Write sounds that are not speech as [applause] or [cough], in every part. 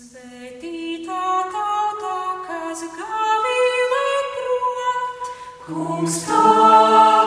Svētītā tauta, kas gavīlē prot, kungs tavā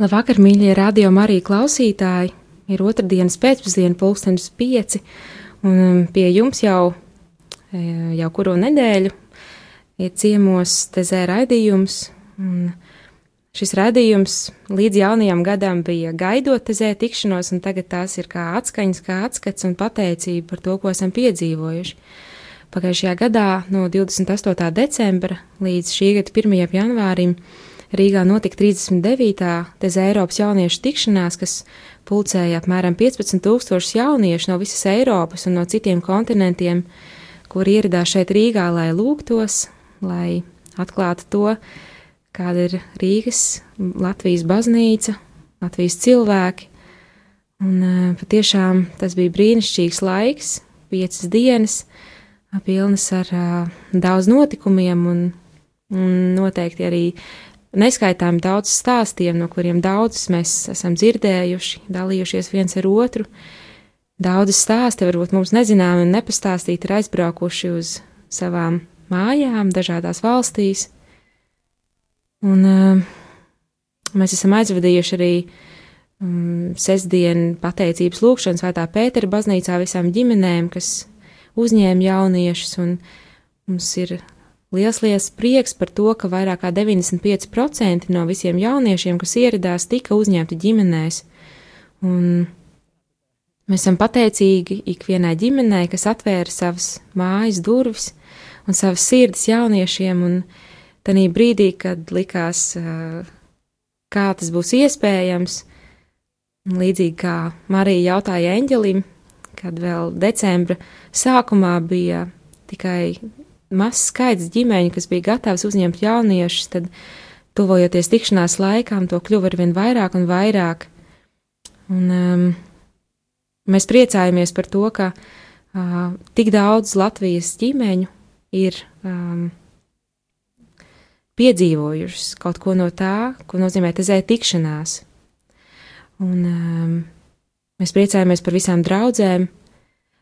Labvakar, mīļie radio Marija klausītāji! Ir otrdienas pēcpusdiena, pulkstenis pieci, un um, pie jums jau, e, jau kuru nedēļu ir ciemos tezē raidījums. un Šis raidījums līdz jaunajam gadam bija gaidot tezē tikšanos, un tagad tās ir kā atskaņas, kā atskats un pateicība par to, ko esam piedzīvojuši. Pagājušajā gadā no 28. decembra līdz šī gada 1. janvārim Rīgā notika 39. tezē Eiropas jauniešu tikšanās, kas pulcēja apmēram 15 tūkstošus jauniešu no visas Eiropas un no citiem kontinentiem, kuri ieradās šeit Rīgā, lai lūgtos, lai atklātu to, kāda ir Rīgas, Latvijas baznīca, Latvijas cilvēki. Un eh, patiešām tas bija brīnišķīgs laiks, piecas dienas, pilnas ar uh, daudz notikumiem un, un noteikti arī neskaitām daudz stāstiem, no kuriem daudzus mēs esam dzirdējuši, dalījušies viens ar otru. Daudz stāsti varbūt mums nezināmi un nepastāstīti ir aizbraukuši uz savām mājām, dažādās valstīs. Un uh, mēs esam aizvadījuši arī um, sestdienu pateicības lūgšanu svētā Pētera baznīcā visām ģimenēm, kas uzņēma jauniešus, un mums ir liels, liels prieks par to, ka vairāk kā 95% no visiem jauniešiem, kas ieradās, tika uzņemti ģimenēs. Un mēs esam pateicīgi ikvienai ģimenei, kas atvēra savas mājas durvis un savas sirdis jauniešiem, un tanī brīdī, kad likās, kā tas būs iespējams, līdzīgi kā Marija jautāja eņģelim, kad vēl decembra sākumā bija tikai mazs skaits ģimeņu, kas bija gatavs uzņemt jauniešus, tad, tuvojoties tikšanās laikām, to kļuva arvien vairāk un vairāk. Un, um, mēs priecājamies par to, ka uh, tik daudz Latvijas ģimeņu ir um, piedzīvojušas kaut ko no tā, ko nozīmē tezē tikšanās. Un um, mēs priecājamies par visām draudzēm,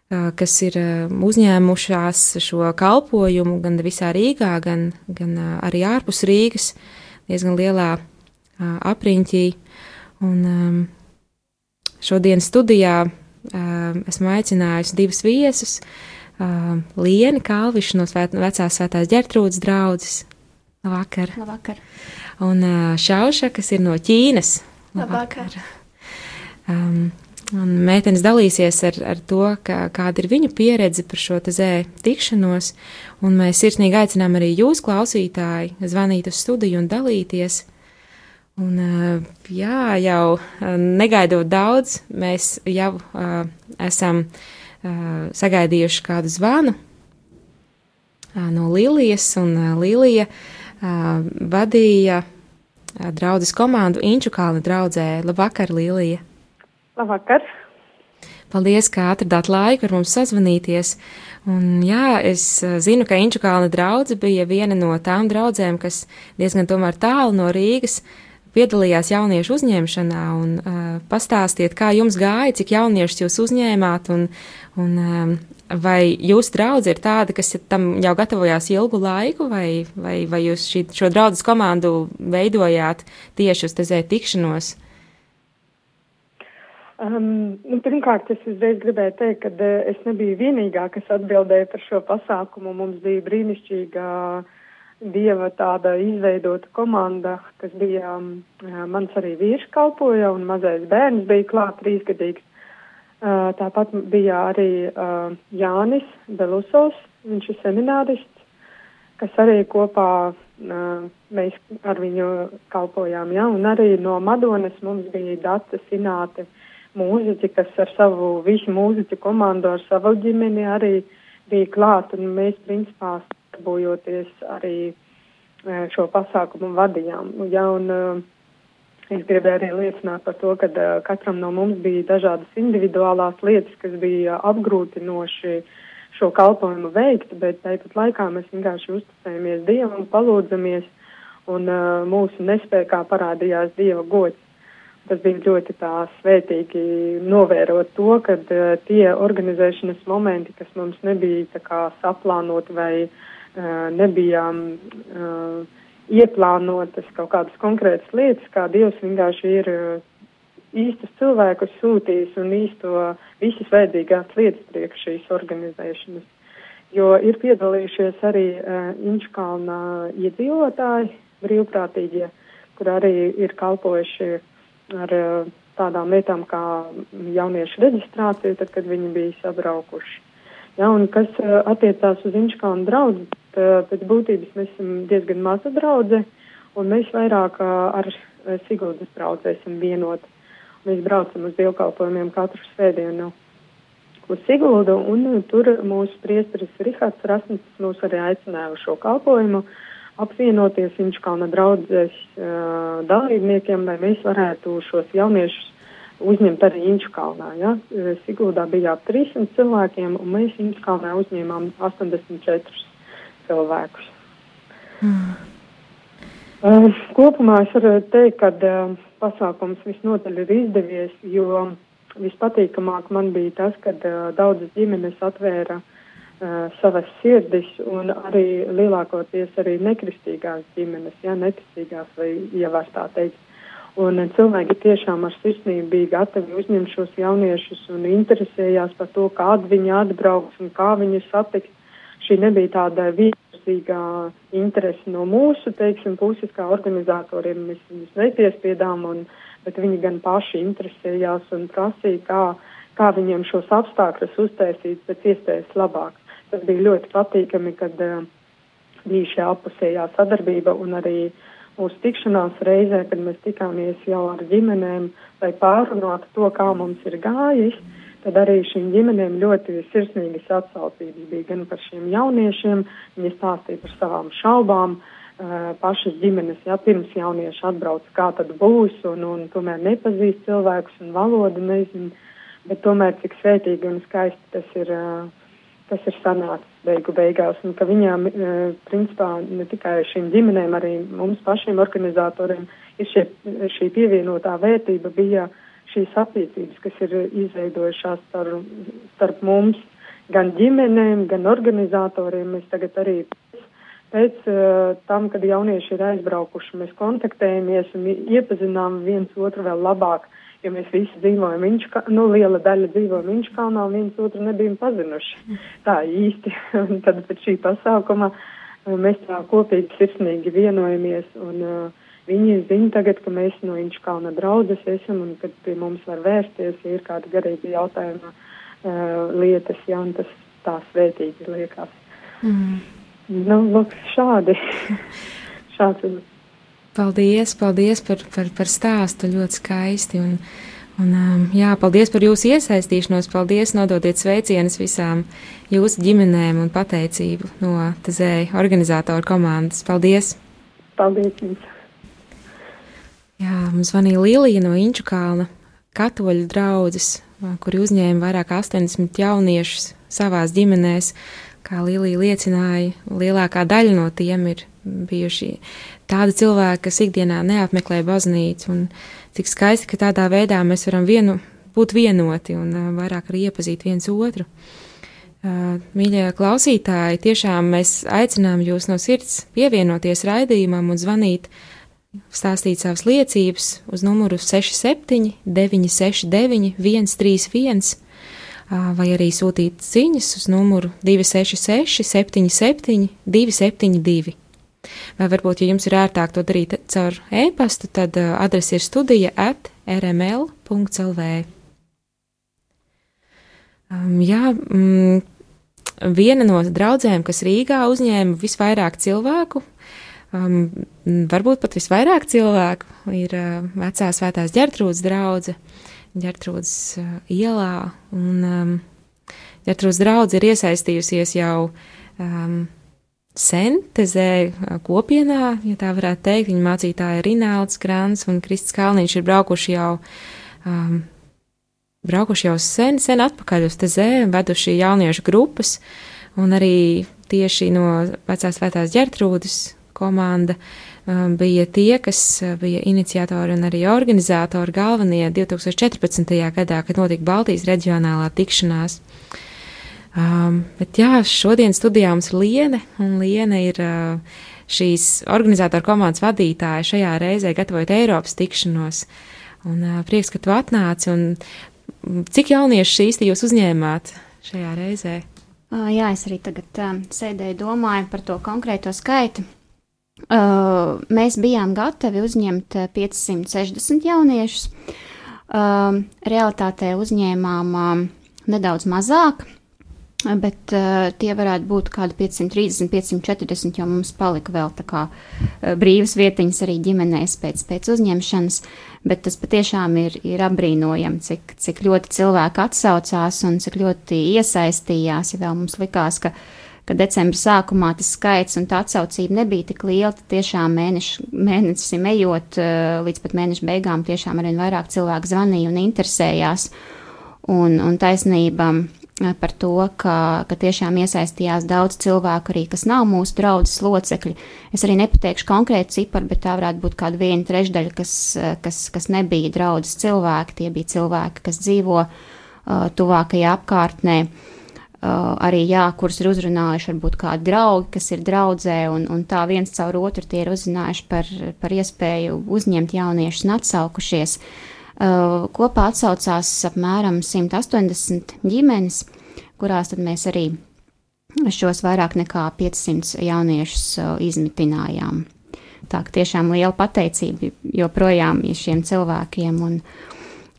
kas ir uzņēmušās šo kalpojumu gan visā Rīgā, gan, gan arī ārpus Rīgas, diezgan lielā apriņķī. Un šodien studijā esmu aicinājusi divus viesus. Lienu Kalvišu no vecās svētās ģertrūdas draudzes. Labvakar! Labvakar! Un Šauša, kas ir no Ķīnas. Labvakar. Um, un meitenes dalīsies ar, ar to, ka, kāda ir viņu pieredze par šo zē tikšanos, un mēs sirsnīgi aicinām arī jūs, klausītāji, zvanīt uz studiju un dalīties. Un, jā, jau negaidot daudz, mēs jau uh, esam uh, sagaidījuši kādu zvanu uh, no Lilijas, un Lilija vadīja draudzes komandu Inču kalna draudzē. Labvakar, Lilija! Labvakar! Paldies, ka atradāt laiku ar mums sazvanīties. Un, jā, es zinu, ka Inču kalna draudze bija viena no tām draudzēm, kas diezgan tomēr tālu no Rīgas piedalījās jauniešu uzņemšanā. Un, uh, pastāstiet, kā jums gāja, cik jauniešus jūs uzņēmāt, un, un um, vai jūsu draudze ir tāda, kas tam jau gatavojās ilgu laiku, vai, vai, vai jūs šī, šo draudzes komandu veidojāt tieši uz tezē tikšanos? Um, nu, pirmkārt, es uzreiz gribēju teikt, ka uh, es nebiju vienīgā, kas atbildēja par šo pasākumu. Mums bija brīnišķīga dieva tāda izveidota komanda, kas bija, um, mans arī vīrs kalpoja un mazais bērns bija klāt trīsgadīgs. Uh, tāpat bija arī uh, Jānis Belusovs, viņš ir seminārists, kas arī kopā uh, mēs ar viņu kalpojām, ja, un arī no Madonas mums bija Data Sināte mūziķi, kas ar savu visu mūziķu komandu, ar savu ģimeni arī bija klāt, un mēs principā sadarbojoties arī šo pasākumu vadījām. Ja, un, es gribēju arī liecināt par to, ka katram no mums bija dažādas individuālās lietas, kas bija apgrūtinoši šo kalpojumu veikt, bet tāpat laikā mēs vienkārši uzticējāmies Dievam, palūdzamies, un uh, mūsu nespējā parādījās Dieva gods tas bija ļoti tā svētīgi novērot to, ka uh, tie organizēšanas momenti, kas mums nebija kā saplānoti vai uh, nebijām uh, ieplānotas kaut kādas konkrētas lietas, kā Dievs vienkārši ir uh, īstus cilvēkus sūtījis un īsto visas vajadzīgās lietas priekš šīs organizēšanas. Jo ir piedalījušies arī uh, Inčkalna iedzīvotāji, brīvprātīgie, kur arī ir kalpojuši ar eh, tādām lietām kā jauniešu reģistrāciju, tad, kad viņi bija sabraukuši. Ja, un kas eh, attiecās uz Inčkānu draudzi, pēc būtības mēs esam diezgan maza draudze, un mēs vairāk eh, ar Siguldas draudzē esam vienoti. Mēs braucam uz dievkalpojumiem katru svētdienu uz Siguldu, un tur mūsu priesteris Rihards Rasmussen mūs arī aicināja uz šo kalpojumu. Apvienoties Inčkalna draudzes uh, dalībniekiem, lai mēs varētu šos jauniešus uzņemt arī Inčkalnā. Ja? Siguldā bija ap 300 cilvēkiem, un mēs Inčkalnā uzņēmām 84 cilvēkus. Mm. Uh, kopumā es varu teikt, ka uh, pasākums visnotaļ ir izdevies, jo vispatīkamāk man bija tas, kad uh, daudzas ģimenes atvēra uh, savas sirdis un arī lielākoties arī nekristīgās ģimenes, ja nekristīgās vai ievērst tā teikt. Un cilvēki tiešām ar sirsnību bija gatavi uzņemt šos jauniešus un interesējās par to, kāda viņi atbrauks un kā viņi satiks. Šī nebija tāda vienkāršīgā interese no mūsu, teiksim, puses kā organizatoriem. Mēs viņus nepiespiedām, un, bet viņi gan paši interesējās un prasīja, kā, kā viņiem šos apstākļus uztaisīt pēc iespējas labāk. Tas bija ļoti patīkami, kad uh, bija šī apusējā sadarbība un arī mūsu tikšanās reizē, kad mēs tikāmies jau ar ģimenēm, lai pārunātu to, kā mums ir gājis. Tad arī šīm ģimenēm ļoti sirsnīgas atsaucības bija gan par šiem jauniešiem, viņi stāstīja par savām šaubām, uh, pašas ģimenes, ja pirms jaunieši atbrauc, kā tad būs, un, un tomēr nepazīst cilvēkus un valodu nezinu, bet tomēr cik svētīgi un skaisti tas ir uh, tas ir sanācis beigu beigās, un ka viņām, e, principā, ne tikai šīm ģimenēm, arī mums pašiem organizatoriem ir šie, šī pievienotā vērtība bija šīs attiecības, kas ir izveidojušās starp, starp mums, gan ģimenēm, gan organizatoriem. Mēs tagad arī pēc, pēc uh, tam, kad jaunieši ir aizbraukuši, mēs kontaktējamies un iepazinām viens otru vēl labāk jo mēs visi dzīvojam Inčkā, nu, liela daļa dzīvo Inčkalnā un viens otru nebijam pazinuši. Tā īsti. [laughs] un tad pēc šī pasākuma uh, mēs tā kopīgi sirsnīgi vienojamies un uh, viņi zina tagad, ka mēs no Inču kalna draudzes esam un kad pie mums var vērsties, ja ir kāda garīga jautājuma uh, lietas, ja, un tas tā svētīgi liekas. Mm. Nu, lūk, šādi. [laughs] šāds. Paldies, paldies par, par, par stāstu, ļoti skaisti. Un, un, um, jā, paldies par jūsu iesaistīšanos, paldies, nododiet sveicienus visām jūsu ģimenēm un pateicību no Tazēja organizatoru komandas. Paldies! Paldies jums! Jā, mums zvanīja Līlija no Inču kalna katoļu draudzes, kuri uzņēma vairāk 80 jauniešus savās ģimenēs. Kā Līlija liecināja, lielākā daļa no tiem ir bijuši tādi cilvēki, kas ikdienā neapmeklē baznīcu, un cik skaisti, ka tādā veidā mēs varam vienu, būt vienoti un uh, vairāk arī iepazīt viens otru. Uh, mīļie klausītāji, tiešām mēs aicinām jūs no sirds pievienoties raidījumam un zvanīt, stāstīt savas liecības uz numuru 67 969 131 vai arī sūtīt ziņas uz numuru 266 77 272. Vai varbūt, ja jums ir ērtāk to darīt caur e-pastu, tad adrese ir studija at rml.lv. Um, jā, mm, viena no draudzēm, kas Rīgā uzņēma visvairāk cilvēku, um, varbūt pat visvairāk cilvēku, ir uh, vecā svētās ģertrūdas draudze. Uh, ģertrūdas uh, ielā, un um, ģertrūdas draudz ir iesaistījusies jau um, sen tezē uh, kopienā, ja tā varētu teikt, viņa mācītāja Rināls Grants un Kristis Kalniņš ir braukuši jau, um, braukuši jau sen, sen atpakaļ uz tezē, veduši jauniešu grupas, un arī tieši no vecās vētās ģertrūdas komanda uh, Um, bija tie, kas uh, bija iniciatori un arī organizatori galvenie 2014. gadā, kad notika Baltijas reģionālā tikšanās. Um, bet jā, šodien studijā mums ir Liene, un Liene ir uh, šīs organizatora komandas vadītāja šajā reizē gatavojot Eiropas tikšanos. Un uh, prieks, ka tu atnāci, un mm, cik jaunieši īsti jūs uzņēmāt šajā reizē? Uh, jā, es arī tagad uh, sēdēju domāju par to konkrēto skaitu. Uh, mēs bijām gatavi uzņemt 560 uh, jauniešus. Uh, realitātē uzņēmām uh, nedaudz mazāk, bet uh, tie varētu būt kādi 530, 540, jo mums palika vēl tā kā uh, brīvas vietiņas arī ģimenēs pēc, pēc uzņemšanas. Bet tas patiešām ir, ir apbrīnojami, cik, cik ļoti cilvēki atsaucās un cik ļoti iesaistījās. Ja vēl mums likās, ka uh, ka decembra sākumā tas skaits un tā atsaucība nebija tik liela, tad tiešām mēneši, mēnesim ejot eh, līdz pat mēneša beigām tiešām arvien vairāk cilvēku zvanīja un interesējās. Un, un taisnība eh, par to, ka, ka tiešām iesaistījās daudz cilvēku arī, kas nav mūsu draudzes locekļi. Es arī nepateikšu konkrētu ciparu, bet tā varētu būt kāda viena trešdaļa, kas, eh, kas, kas nebija draudzes cilvēki. Tie bija cilvēki, kas dzīvo uh, tuvākajā apkārtnē. Uh, arī, jā, kurus ir uzrunājuši varbūt kādi draugi, kas ir draudzē, un, un tā viens caur otru tie ir uzzinājuši par, par iespēju uzņemt jauniešus un atsaukušies. Uh, kopā atsaucās apmēram 180 ģimenes, kurās tad mēs arī šos vairāk nekā 500 jauniešus uh, izmitinājām. Tā ka tiešām liela pateicība joprojām ir šiem cilvēkiem un,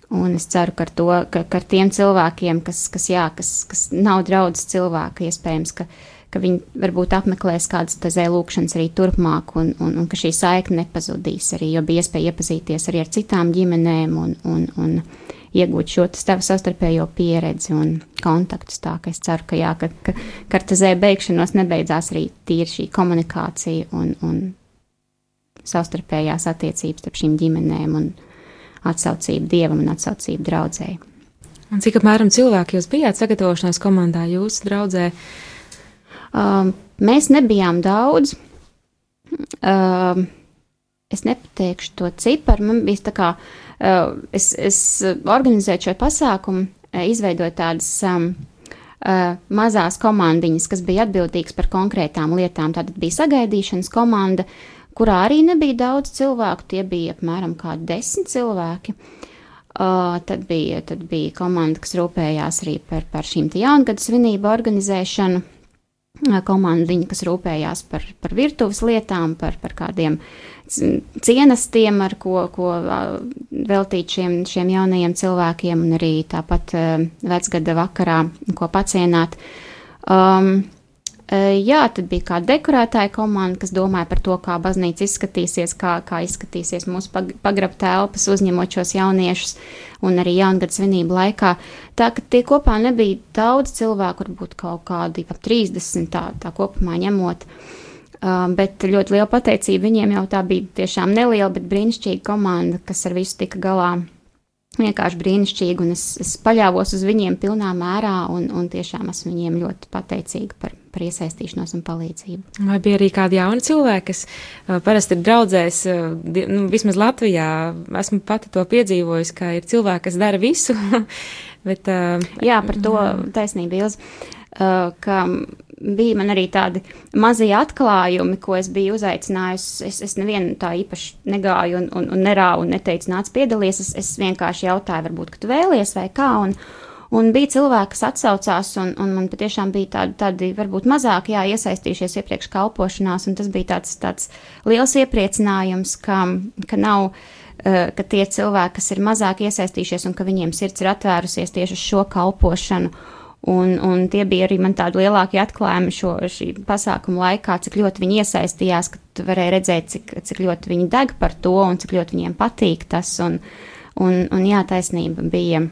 Un es ceru, ka ar, to, ka, ka ar tiem cilvēkiem, kas, kas, jā, kas, kas nav draudzes cilvēki, iespējams, ka, ka viņi varbūt apmeklēs kādas tazē lūkšanas arī turpmāk, un, un, un ka šī saikne nepazudīs arī, jo bija iespēja iepazīties arī ar citām ģimenēm un, un, un iegūt šo savstarpējo pieredzi un kontaktus. Tā ka es ceru, ka, jā, ka, ka, ka ar tazē beigšanos nebeidzās arī tīri šī komunikācija un, un savstarpējās attiecības starp šīm ģimenēm. Un, atsaucību dievam un atsaucību draudzēji. Un cik apmēram cilvēki jūs bijāt sagatavošanās komandā jūsu draudzē? Um, mēs nebijām daudz. Um, es nepateikšu to ciparu. Man bija tā kā, uh, es, es organizēju šo pasākumu, uh, izveidoju tādas um, uh, mazās komandiņas, kas bija atbildīgas par konkrētām lietām. Tātad bija sagaidīšanas komanda, kurā arī nebija daudz cilvēku, tie bija apmēram kādi desmit cilvēki. Uh, tad, bija, tad bija komanda, kas rūpējās arī par, par šīm jaungada svinību organizēšanu. Komandiņa, kas rūpējās par, par virtuves lietām, par, par kādiem cienestiem, ar ko, ko veltīt šiem, šiem jaunajiem cilvēkiem, un arī tāpat vecgada vakarā, ko pacienāt. Um, Jā, tad bija kāda dekorētāja komanda, kas domāja par to, kā baznīca izskatīsies, kā, kā izskatīsies mūsu pagrabā telpas, uzņemot šos jauniešus, un arī jaungada svinību laikā. Tā ka tie kopā nebija daudz cilvēku, varbūt kaut kādi ap 30 tā, tā kopumā ņemot. Uh, bet ļoti liela pateicība viņiem jau tā bija tiešām neliela, bet brīnišķīga komanda, kas ar visu tika galā vienkārši brīnišķīgi, un es, es paļāvos uz viņiem pilnā mērā, un, un tiešām esmu viņiem ļoti pateicīga par, par iesaistīšanos un palīdzību. Vai bija arī kādi jauni cilvēki, kas uh, parasti ir draudzēs, uh, nu, vismaz Latvijā, esmu pati to piedzīvojusi, ka ir cilvēki, kas dara visu. [laughs] bet, uh, Jā, par to taisnība, Ilza, uh, ka bija man arī tādi mazie atklājumi, ko es biju uzaicinājusi. Es, es nevienu tā īpaši negāju un, un, un nerāvu un neteicu, nāc piedalies. Es, es vienkārši jautāju, varbūt, ka tu vēlies vai kā. Un, un bija cilvēki, kas atsaucās, un, un man patiešām bija tādi, tādi varbūt mazāk jā, iesaistījušies iepriekš kalpošanās, un tas bija tāds, tāds liels iepriecinājums, ka, ka nav eh, ka tie cilvēki, kas ir mazāk iesaistījušies un ka viņiem sirds ir atvērusies tieši uz šo kalpošanu, Un, un tie bija arī man tādi lielākie atklājumi šo pasākumu laikā, cik ļoti viņi iesaistījās, ka tu varēji redzēt, cik, cik ļoti viņi deg par to un cik ļoti viņiem patīk tas. Un, un, un jā, taisnība bija,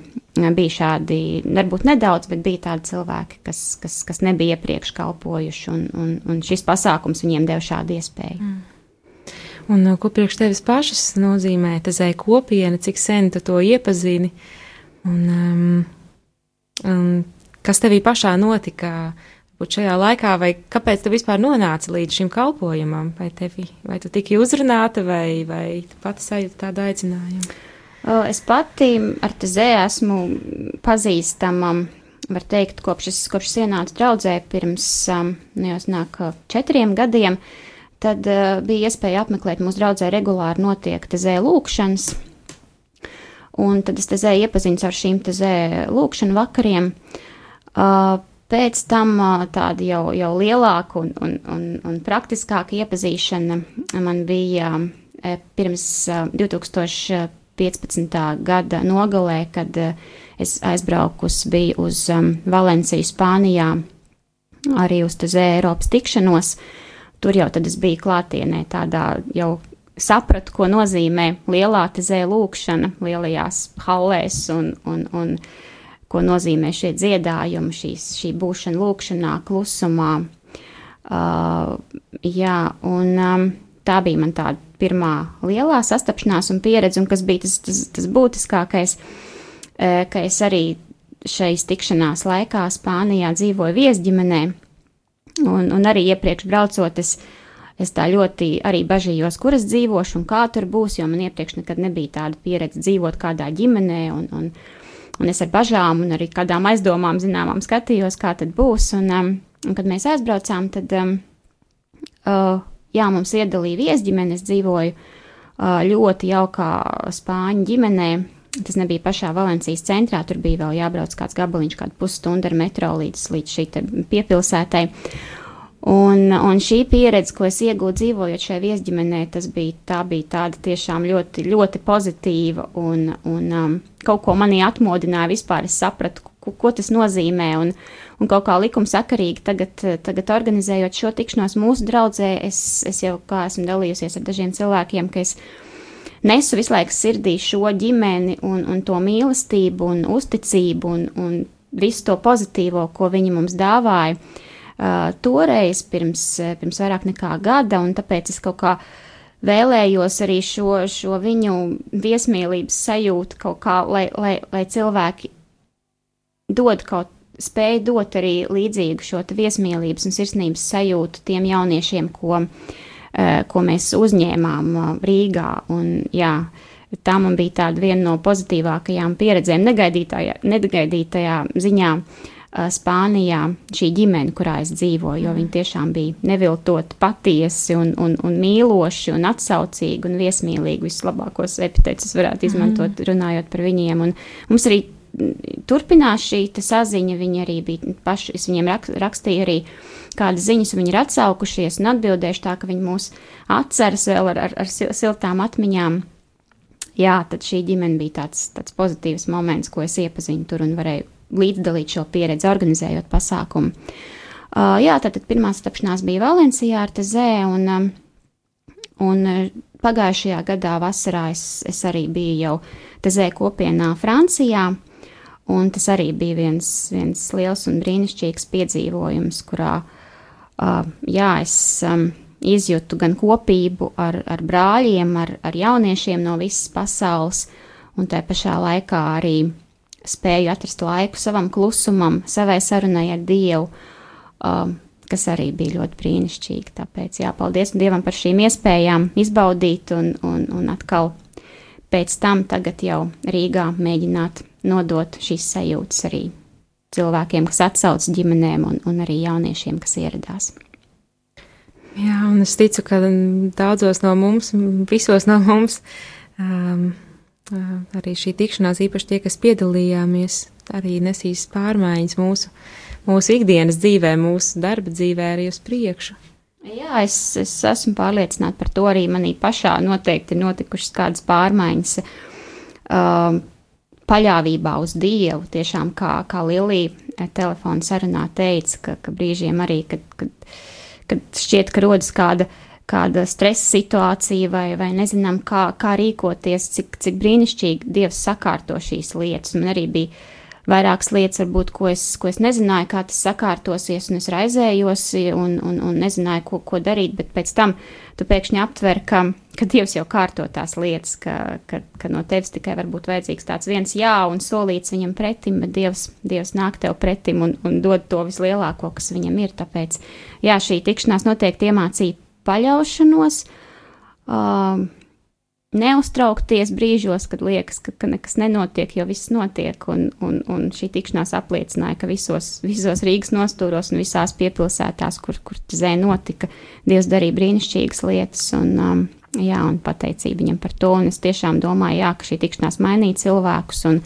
bija šādi, varbūt nedaudz, bet bija tādi cilvēki, kas, kas, kas nebija iepriekš kalpojuši, un, un, un šis pasākums viņiem deva šādu iespēju. Mm. Un uh, ko priekš tevis pašas nozīmē ēka kopiena, cik sen tu to iepazini? Un, um, um, kas tevī pašā notika šajā laikā, vai kāpēc tu vispār nonāci līdz šim kalpojumam? Vai, tevi, vai tu tiki uzrunāta, vai, vai tu pati sajūti tādu aicinājumu? Es pati ar Tezē esmu pazīstama, var teikt, kopš es, kopš es ienācu draudzē pirms, nu jau nāk četriem gadiem, tad bija iespēja apmeklēt mūsu draudzē regulāri notiek Tezē lūkšanas, un tad es Tezē iepazinu ar šīm Tezē lūkšanu vakariem. Uh, Pēc tam tāda jau, jau lielāka un, un, un, un praktiskāka iepazīšana man bija pirms 2015. gada nogalē, kad es aizbraukusi biju uz Valenciju, Spānijā, arī uz Tezē Eiropas tikšanos. Tur jau tad es biju klātienē tādā jau sapratu, ko nozīmē lielā tezē lūkšana lielajās hallēs un, un, un ko nozīmē šie dziedājumi, šīs, šī būšana lūkšanā, klusumā. Uh, jā, un um, tā bija man tāda pirmā lielā sastapšanās un pieredze, un kas bija tas, tas, tas būtiskākais, uh, ka es arī šais tikšanās laikā Spānijā dzīvoju viesģimenē, un, un arī iepriekš braucot, es, es tā ļoti arī bažījos, kur es dzīvošu un kā tur būs, jo man iepriekš nekad nebija tāda pieredze dzīvot kādā ģimenē, un, un, Un es ar bažām un arī kādām aizdomām, zināmām, skatījos, kā tad būs. Un, um, un kad mēs aizbraucām, tad um, uh, jā, mums iedalīja viesģimene. Es dzīvoju uh, ļoti jaukā spāņu ģimenē. Tas nebija pašā Valencijas centrā, tur bija vēl jābrauc kāds gabaliņš, kādu pusstundu ar metro līdz, līdz šī piepilsētai. Un, un šī pieredze, ko es iegūstu dzīvojot šajā viesģimenē, tas bija, tā bija tāda tiešām ļoti, ļoti pozitīva un, un um, kaut ko manī atmodināja vispār. Es sapratu, ko, ko tas nozīmē un, un kaut kā likumsakarīgi tagad, tagad organizējot šo tikšanos mūsu draudzē, es, es jau kā esmu dalījusies ar dažiem cilvēkiem, ka es nesu visu laiku sirdī šo ģimeni un, un to mīlestību un uzticību un, un visu to pozitīvo, ko viņi mums dāvāja toreiz, pirms, pirms vairāk nekā gada, un tāpēc es kaut kā vēlējos arī šo, šo viņu viesmīlības sajūtu kaut kā, lai, lai, lai cilvēki dod kaut spēju dot arī līdzīgu šo viesmīlības un sirsnības sajūtu tiem jauniešiem, ko, ko mēs uzņēmām Rīgā. Un, jā, tā man bija tāda viena no pozitīvākajām pieredzēm, negaidītajā, negaidītajā ziņā. Uh, Spānijā šī ģimene, kurā es dzīvoju, jo viņi tiešām bija neviltot, patiesi un, un, un mīloši un atsaucīgi un viesmīlīgi. Vislabākos epitetus varētu izmantot, mm. runājot par viņiem. Un mums arī turpinās šī saziņa. Viņi arī bija paši, es viņiem rak, rakstīju arī kādas ziņas, viņi ir atsaukušies un atbildējuši tā, ka viņi mūs atceras vēl ar, ar, ar siltām atmiņām. Jā, tad šī ģimene bija tāds, tāds pozitīvs moments, ko es iepazinu tur un varēju līdzdalīt šo pieredzi, organizējot pasākumu. Uh, jā, tad, tad pirmā stapšanās bija Valencijā ar Tezē, un, um, un pagājušajā gadā vasarā es, es arī biju jau Tezē kopienā Francijā, un tas arī bija viens, viens liels un brīnišķīgs piedzīvojums, kurā uh, uh, jā, es um, izjūtu gan kopību ar, ar brāļiem, ar, ar jauniešiem no visas pasaules, un tā pašā laikā arī spēju atrast laiku savam klusumam, savai sarunai ar Dievu, um, kas arī bija ļoti brīnišķīgi. Tāpēc jāpaldies Dievam par šīm iespējām izbaudīt un, un, un atkal pēc tam tagad jau Rīgā mēģināt nodot šīs sajūtas arī cilvēkiem, kas atsauc ģimenēm un, un arī jauniešiem, kas ieradās. Jā, un es ticu, ka daudzos no mums, visos no mums, um, arī šī tikšanās, īpaši tie, kas piedalījāmies, arī nesīs pārmaiņas mūsu, mūsu ikdienas dzīvē, mūsu darba dzīvē, arī uz priekšu. Jā, es, es esmu pārliecināta par to. Arī manī pašā noteikti ir notikušas kādas pārmaiņas. Um, paļāvībā uz Dievu, tiešām kā, kā Lilija telefona sarunā teica, ka, ka brīžiem arī, kad, kad, kad šķiet, ka rodas kāda, kāda stresa situācija vai, vai nezinām, kā, kā rīkoties, cik, cik brīnišķīgi Dievs sakārto šīs lietas. Man arī bija vairākas lietas, varbūt, ko es, ko es nezināju, kā tas sakārtosies, un es raizējos un, un, un nezināju, ko, ko darīt, bet pēc tam tu pēkšņi aptver, ka, ka Dievs jau kārto tās lietas, ka, ka, ka no tevis tikai var būt vajadzīgs tāds viens jā un solīts viņam pretim, bet Dievs, Dievs nāk tev pretim un, un dod to vislielāko, kas viņam ir. Tāpēc, jā, šī tikšanās noteikti iemācīja paļaušanos. Um, neuztraukties brīžos, kad liekas, ka, ka nekas nenotiek, jo viss notiek. Un, un, un šī tikšanās apliecināja, ka visos, visos Rīgas nostūros un visās piepilsētās, kur, kur zē notika, Dievs darīja brīnišķīgas lietas. Un, um, jā, un pateicība viņam par to. Un es tiešām domāju, jā, ka šī tikšanās mainīja cilvēkus. Un,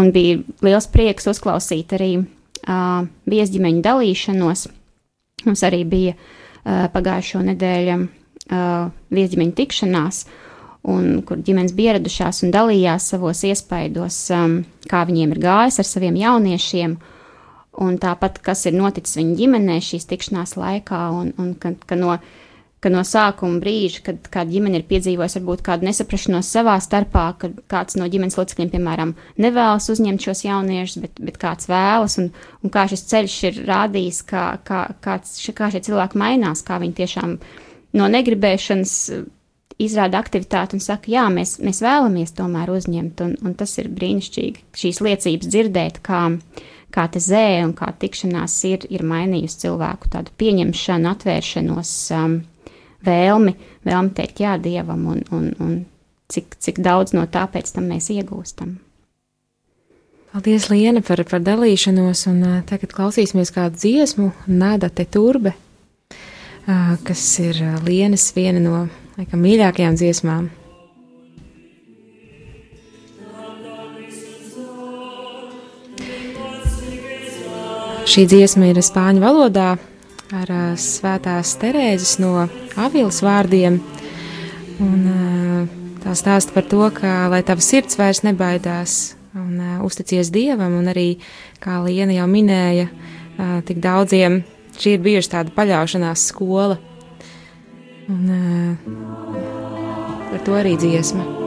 un bija liels prieks uzklausīt arī uh, viesģimeņu dalīšanos. Mums arī bija uh, pagājušo nedēļu viesģimeņu tikšanās. Un kur ģimenes bija ieradušās un dalījās savos iespaidos, kā viņiem ir gājis ar saviem jauniešiem, un tāpat, kas ir noticis viņu ģimenē šīs tikšanās laikā, un, un ka, ka, no, ka no sākuma brīža, kad kāda ģimene ir piedzīvojusi varbūt kādu nesaprašanos savā starpā, kad kāds no ģimenes locekļiem, piemēram, nevēlas uzņemt šos jauniešus, bet, bet kāds vēlas, un, un kā šis ceļš ir rādījis, kā, kā, kāds, kā šie cilvēki mainās, kā viņi tiešām no negribēšanas izrāda aktivitāti un saka, jā, mēs, mēs vēlamies tomēr uzņemt, un, un tas ir brīnišķīgi šīs liecības dzirdēt, kā, kā te zē un kā tikšanās ir, ir mainījusi cilvēku tādu pieņemšanu, atvēršanos, um, vēlmi, vēlmi teikt jā Dievam, un, un, un cik, cik daudz no tā pēc tam mēs iegūstam. Paldies, Liena, par, par dalīšanos, un tagad klausīsimies kādu dziesmu, Nāda te turbe, kas ir Lienas viena no laikam, mīļākajām dziesmām. Šī dziesma ir spāņu valodā ar uh, svētās Terēzes no Avilas vārdiem. Un, uh, tā stāsta par to, ka lai tava sirds vairs nebaidās un uh, uzticies Dievam, un arī, kā Liena jau minēja, uh, tik daudziem šī ir bijusi tāda paļaušanās skola Un, uh, par to arī dziesma.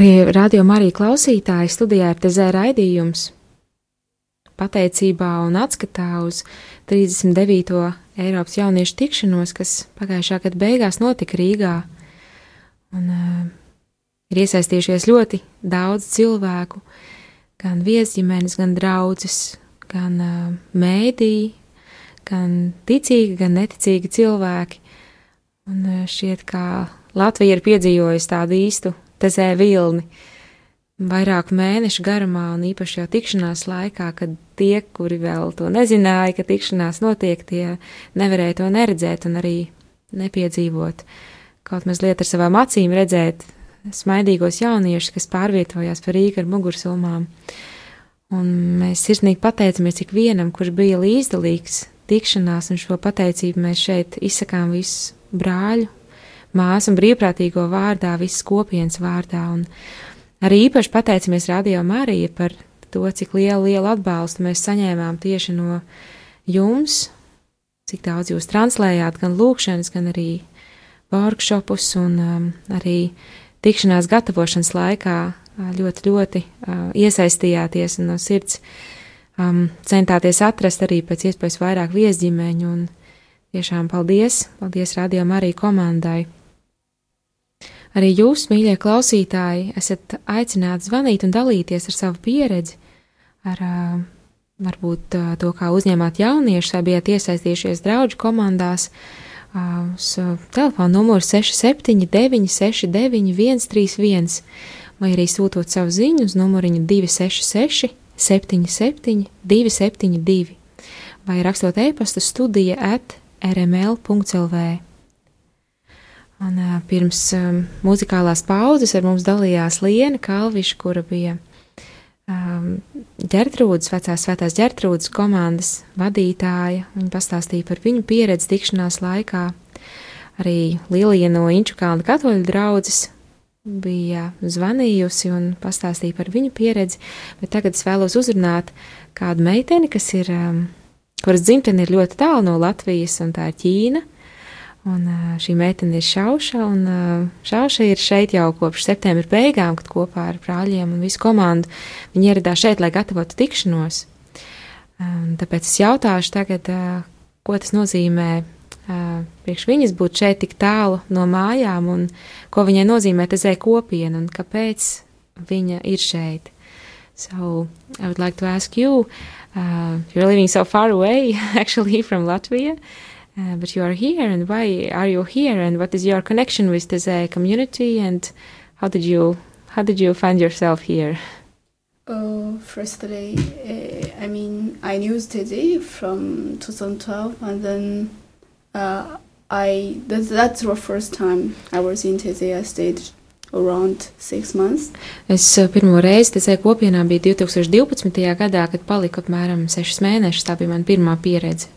Arī radio Marija klausītāji studijā ir tezē raidījums. Pateicībā un atskatā uz 39. Eiropas jauniešu tikšanos, kas pagājušā gada beigās notika Rīgā, un uh, ir iesaistījušies ļoti daudz cilvēku, gan viesģimenes, gan draudzes, gan uh, mēdī, gan ticīgi, gan neticīgi cilvēki. Un uh, šķiet, ka Latvija ir piedzīvojusi tādu īstu tezē vilni vairāku mēnešu garumā, un īpaši jau tikšanās laikā, kad tie, kuri vēl to nezināja, ka tikšanās notiek, tie nevarēja to neredzēt un arī nepiedzīvot. Kaut mazliet ar savām acīm redzēt smaidīgos jauniešus, kas pārvietojās pa Rīgu ar mugursulmām. Un mēs sirsnīgi pateicamies ik vienam, kurš bija līdzdalīgs tikšanās, un šo pateicību mēs šeit izsakām visu brāļu māsu un brīvprātīgo vārdā, visas kopienas vārdā. Un arī īpaši pateicamies Radio Marija par to, cik lielu, lielu atbalstu mēs saņēmām tieši no jums, cik daudz jūs translējāt, gan lūkšanas, gan arī workshopus un um, arī tikšanās gatavošanas laikā ļoti, ļoti uh, iesaistījāties un no sirds um, centāties atrast arī pēc iespējas vairāk viesģimeņu. Un tiešām paldies, paldies Radio Marija komandai Arī jūs, mīļie klausītāji, esat aicināti zvanīt un dalīties ar savu pieredzi, ar varbūt to, kā uzņēmāt jauniešus vai bijāt iesaistījušies draugu komandās. Uz telefona numuru 679, 691, 131, vai arī sūtot savu ziņu uz numuriņu 266, 77, 272, vai rakstot e-pasta studija at rml.lv. Un, pirms um, muzikālās pauzes ar mums dalījās Liena Kalviša, kura bija um, ģertrūdas, vecās svētās ģertrūdas komandas vadītāja. Viņa pastāstīja par viņu pieredzi tikšanās laikā. Arī Lilija no Inčukāna katoļu draudzes bija zvanījusi un pastāstīja par viņu pieredzi, bet tagad es vēlos uzrunāt kādu meiteni, kas ir, um, kuras dzimtene ir ļoti tālu no Latvijas, un tā ir Ķīna. Un šī meitene ir Šauša, un Šauša ir šeit jau kopš septembra beigām, kad kopā ar brāļiem un visu komandu viņi ieradās šeit, lai gatavotu tikšanos. Um, tāpēc es jautāšu tagad, ko tas nozīmē priekš viņas būt šeit tik tālu no mājām, un ko viņai nozīmē tezē kopiena, un kāpēc viņa ir šeit. So I would like to ask you, uh, you're living so far away, [laughs] actually, from Latvia, uh, but you are here, and why are you here, and what is your connection with the community, and how did you how did you find yourself here? Oh, firstly, uh, I mean, I knew Teze from 2012, and then uh, I that's, that's the first time I was in Teze. I stayed around six months. Es uh, pirmo reizi Teze kopienā biju 2012. gadā, kad paliku apmēram sešus mēnešus. Tā bija mana pirmā pieredze.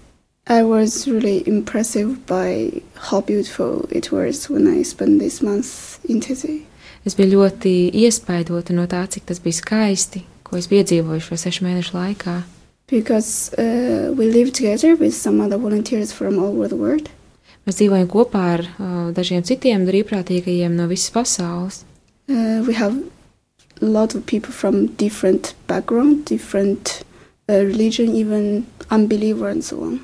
I was really impressed by how beautiful it was when I spent this month in Teze. Es biju ļoti iespaidota no tā, cik tas bija skaisti, ko es piedzīvoju šo sešu mēnešu laikā. Because uh, we live together with some other volunteers from all over the world. Mēs dzīvojam kopā ar uh, dažiem citiem brīvprātīgajiem no visas pasaules. Uh, we have a lot of people from different background, different uh, religion, even unbeliever and so on.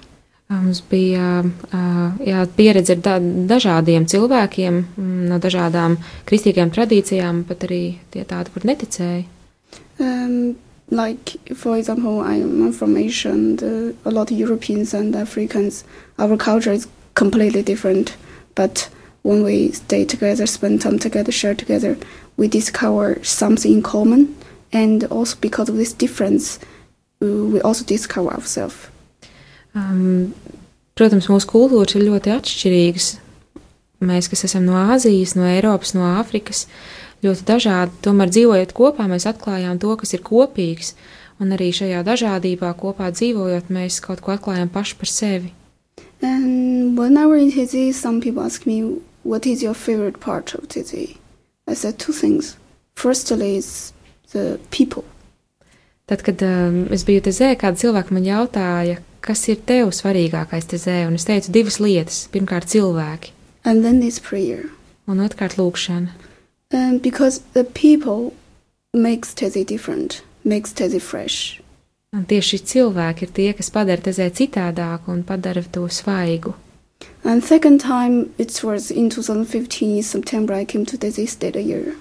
Mums bija uh, jā, pieredze ar da dažādiem cilvēkiem, mm, no dažādām kristīgām tradīcijām, pat arī tie tādi, kur neticēja. Um, like for example, I'm from Asia, and uh, a lot of Europeans and Africans, our culture is completely different. But when we stay together, spend time together, share together, we discover something in common, and also because of this difference, we also discover ourselves. Um, protams, mūsu kultūras ir ļoti atšķirīgas. Mēs, kas esam no Āzijas, no Eiropas, no Āfrikas, ļoti dažādi. Tomēr dzīvojot kopā, mēs atklājām to, kas ir kopīgs, un arī šajā dažādībā kopā dzīvojot, mēs kaut ko atklājām paši par sevi. And when I was in Tizi, some people ask me, what is your favorite part of Tizi? I said two things. Firstly, is the people. Tad, kad um, es biju Tezē, kāda cilvēka man jautāja, kas ir tev svarīgākais Tezē, un es teicu divas lietas. Pirmkārt, cilvēki. And then this prayer. Un otrkārt, lūkšana. Um, because the people makes Tezi different, makes Tezi fresh. Un tieši cilvēki ir tie, kas padara tezē citādāku un padara to svaigu. And second time, it was in 2015, September, I came to Tezi stayed a year.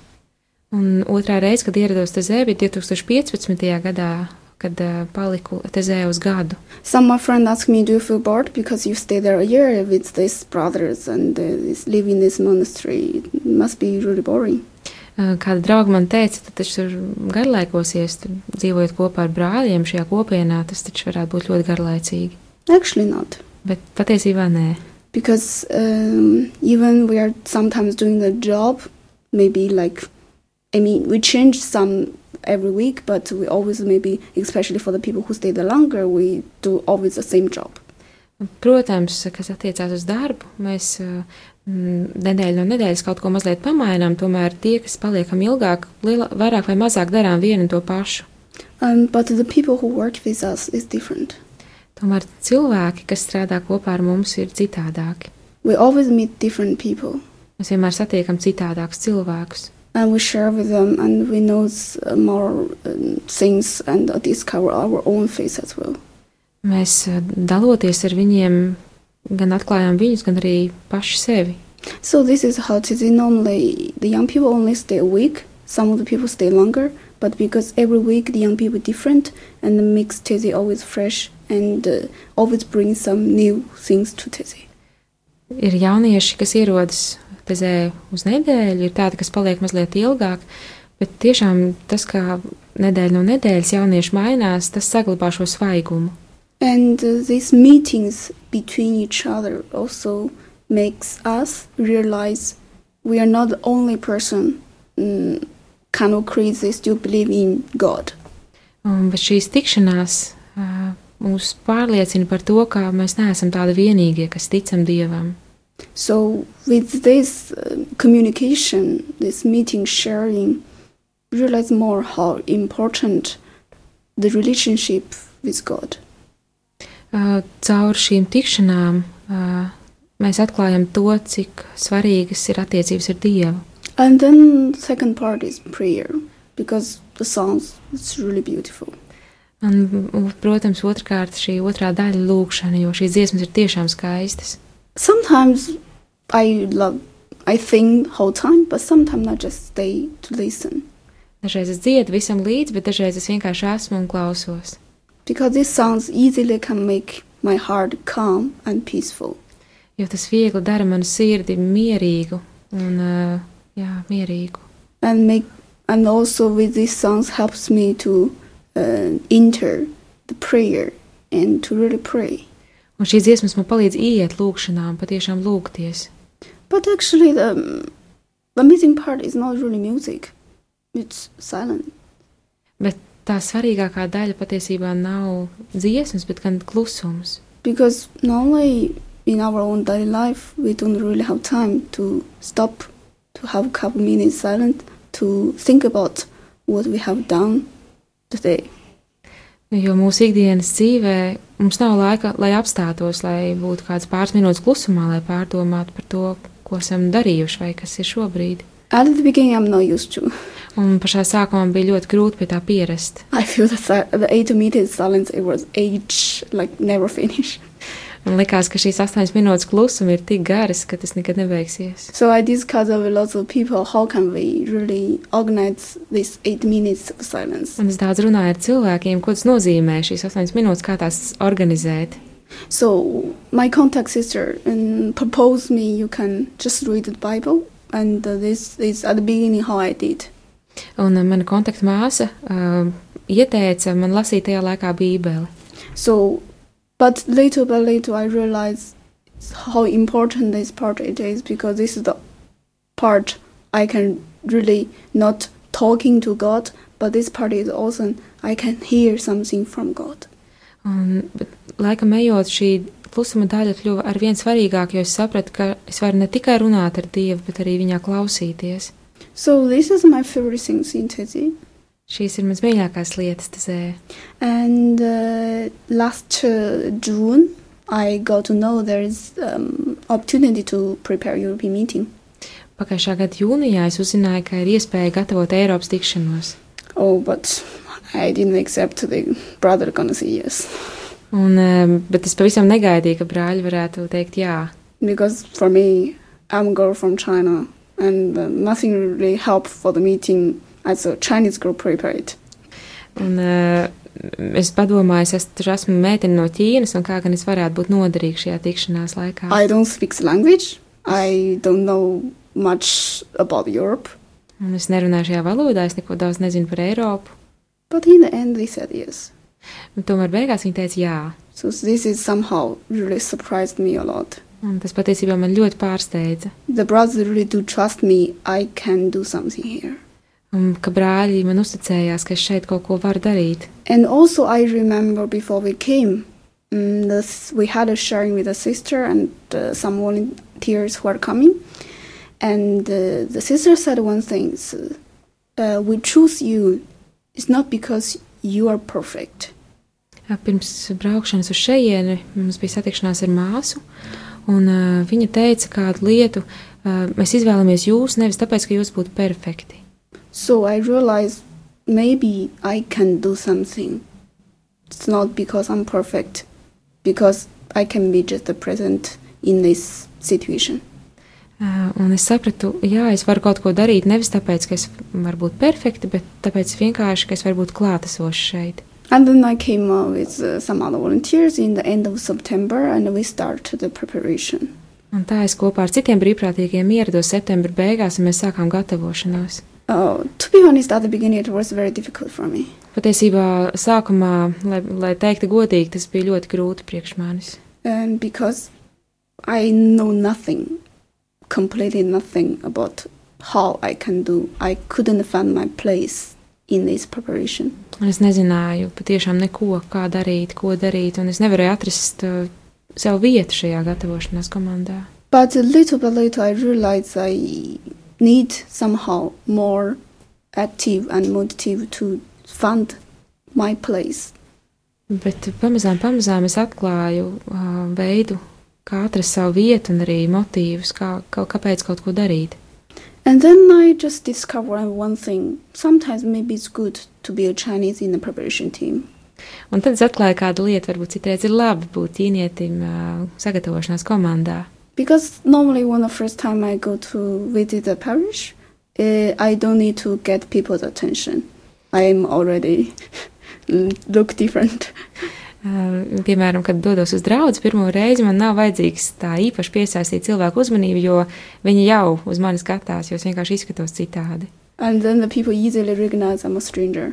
Un otrā reize, kad ierados Tezē, bija 2015. gadā, kad uh, paliku Tezē uz gadu. Some my friends ask me, do you feel bored because you stay there a year with these brothers and uh, live in this monastery? It must be really boring. Uh, kāda drauga man teica, tad tas ir garlaikosies, dzīvojot kopā ar brāļiem šajā kopienā, tas taču varētu būt ļoti garlaicīgi. Actually not. Bet patiesībā nē. Because um, even we are sometimes doing the job, maybe like, I mean, we change some every week, but we always maybe, especially for the people who stay there longer, we do always the same job. Protams, kas attiecās uz darbu, mēs mm, nedēļu no nedēļas kaut ko mazliet pamainām, tomēr tie, kas paliekam ilgāk, liela, vairāk vai mazāk darām vienu un to pašu. Um, but the people who work with us is different. Tomēr cilvēki, kas strādā kopā ar mums, ir citādāki. We always meet different people. Mēs vienmēr satiekam citādākus cilvēkus and we share with them and we know uh, more um, things and uh, discover our own face as well. Mēs uh, daloties ar viņiem, gan atklājām viņus, gan arī paši sevi. So this is how it is. Normally, the young people only stay a week. Some of the people stay longer, but because every week the young people different, and the mixed tizzy always fresh and uh, always bring some new things to tizzy. Ir jaunieši, kas ierodas Tezē uz nedēļu ir tāda, kas paliek mazliet ilgāk, bet tiešām tas, kā nedēļa no nedēļas jaunieši mainās, tas saglabā šo svaigumu. And uh, these meetings between each other also makes us realize we are not the only person um, kind of crazy still believe in God. Un, bet šīs tikšanās uh, mūs pārliecina par to, ka mēs neesam tādi vienīgie, kas ticam Dievam. So with this uh, communication, this meeting sharing, realize more how important the relationship with God. Uh, caur šīm tikšanām uh, mēs atklājam to, cik svarīgas ir attiecības ar Dievu. And then second part is prayer because the songs it's really beautiful. Un, protams, otrkārt šī otrā daļa - lūkšana, jo šīs dziesmas ir tiešām skaistas. Sometimes I love I think whole time, but sometimes I just stay to listen Dažreiz es dziedu visam līdzi, bet dažreiz es vienkārši esmu un klausos. because these songs easily can make my heart calm and peaceful. Jo tas viegli dara manu sirdi mierīgu un uh, jā, mierīgu. and make and also with these songs helps me to uh, enter the prayer and to really pray Un šīs dziesmas man palīdz iet lūkšanā un patiešām lūgties. but actually the um, the amazing part is not really music it's silent Bet tā svarīgākā daļa patiesībā nav dziesmas, bet gan klusums. because normally in our own daily life we don't really have time to stop to have a couple minutes silent to think about what we have done today Jo mūsu ikdienas dzīvē mums nav laika, lai apstātos, lai būtu kāds pāris minūtes klusumā, lai pārdomātu par to, ko esam darījuši vai kas ir šobrīd. at the beginning i'm not used to Un pašā sākumā bija ļoti grūti pie tā pierast. i feel that the eight minutes silence it was age like never finish Man likās, ka šīs astoņas minūtes klusuma ir tik garas, ka tas nekad nebeigsies. So I discussed with lots of people how can we really organize this eight minutes of silence. Un es daudz runāju ar cilvēkiem, ko tas nozīmē šīs astoņas minūtes, kā tās organizēt. So my contact sister um, proposed me you can just read the Bible, and uh, this is at the beginning how I did. Un uh, mana kontakta māsa uh, ieteica man lasīt tajā laikā Bībeli. So, but little by little I realized how important this part it is because this is the part I can really not talking to God, but this part is also I can hear something from God. Un, bet laikam ejot, šī klusuma daļa kļuva ar vien svarīgāka, jo es sapratu, ka es varu ne tikai runāt ar Dievu, bet arī viņā klausīties. So this is my favorite things in Tezi. Šīs ir mans mīļākās lietas, tas ir. And uh, last uh, June, I got to know there is um, opportunity to prepare European meeting. Pagājušā gada jūnijā es uzzināju, ka ir iespēja gatavot Eiropas tikšanos. Oh, but I didn't accept the brother gonna say yes Un, um, bet es pavisam negaidīju, ka brāļi varētu teikt jā. because for me, I'm a girl from China, and uh, nothing really helped for the meeting as a Chinese girl prepared. Un, uh, es padomāju, es esmu, meitene no Ķīnas, un kā gan es varētu būt noderīga šajā tikšanās laikā. I don't speak the language. I don't know much about Europe. Un es nerunāju šajā valodā, es neko daudz nezinu par Eiropu. But in the end, they said yes. Un tomēr beigās viņi teica jā. So this is somehow really surprised me a lot. Un tas patiesībā man ļoti pārsteidza. The brothers really do trust me. I can do something here. Un ka brāļi man uzticējās, ka es šeit kaut ko varu darīt. And also, I remember before we came, um, this, we had a sharing with a sister and uh, some volunteers who are coming. And uh, the sister said one thing uh, We choose you. It's not because you are perfect. Pirms braukšanas uz šejieni mums bija satikšanās ar māsu, un uh, viņa teica kādu lietu, uh, mēs izvēlamies jūs nevis tāpēc, ka jūs būtu perfekti. So I realized maybe I can do something. It's not because I'm perfect, because I can be just the present in this situation. Uh, un es sapratu, jā, es varu kaut ko darīt nevis tāpēc, ka es varu būt perfekta, bet tāpēc vienkārši, ka es varu būt klātesoša šeit. And then I came uh, with uh, some other volunteers in the end of September, and we started the preparation. Un tā es kopā ar citiem brīvprātīgiem ierados septembra beigās, un mēs sākām gatavošanos. Uh, to be honest, at the beginning it was very difficult for me Patiesībā sākumā, lai, lai teiktu godīgi, tas bija ļoti grūti priekš manis. and because I know nothing, completely nothing about how I can do. I couldn't find my place in this preparation. Un es nezināju patiešām neko, kā darīt, ko darīt, un es nevarēju atrast uh, savu vietu šajā gatavošanās komandā. But little by little, I realized I need somehow more active and motive to find my place. Bet pamazām, pamazām es atklāju uh, veidu, kā atrast savu vietu un arī motīvus, kā, kā, kāpēc kaut ko darīt. And then I just discovered one thing. Sometimes maybe it's good to be a Chinese in the preparation team. Un tad es atklāju kādu lietu, varbūt citreiz ir labi būt ķīnietim uh, sagatavošanās komandā. Because normally when the first time I go to visit the parish, uh, I don't need to get people's attention. I'm already [laughs] look different. Uh, piemēram, kad dodos uz draugu pirmo reizi, man nav vajadzīgs tā īpaši piesaistīt cilvēku uzmanību, jo viņi jau uz mani skatās, jo es vienkārši izskatos citādi. And then the people easily recognize I'm a stranger.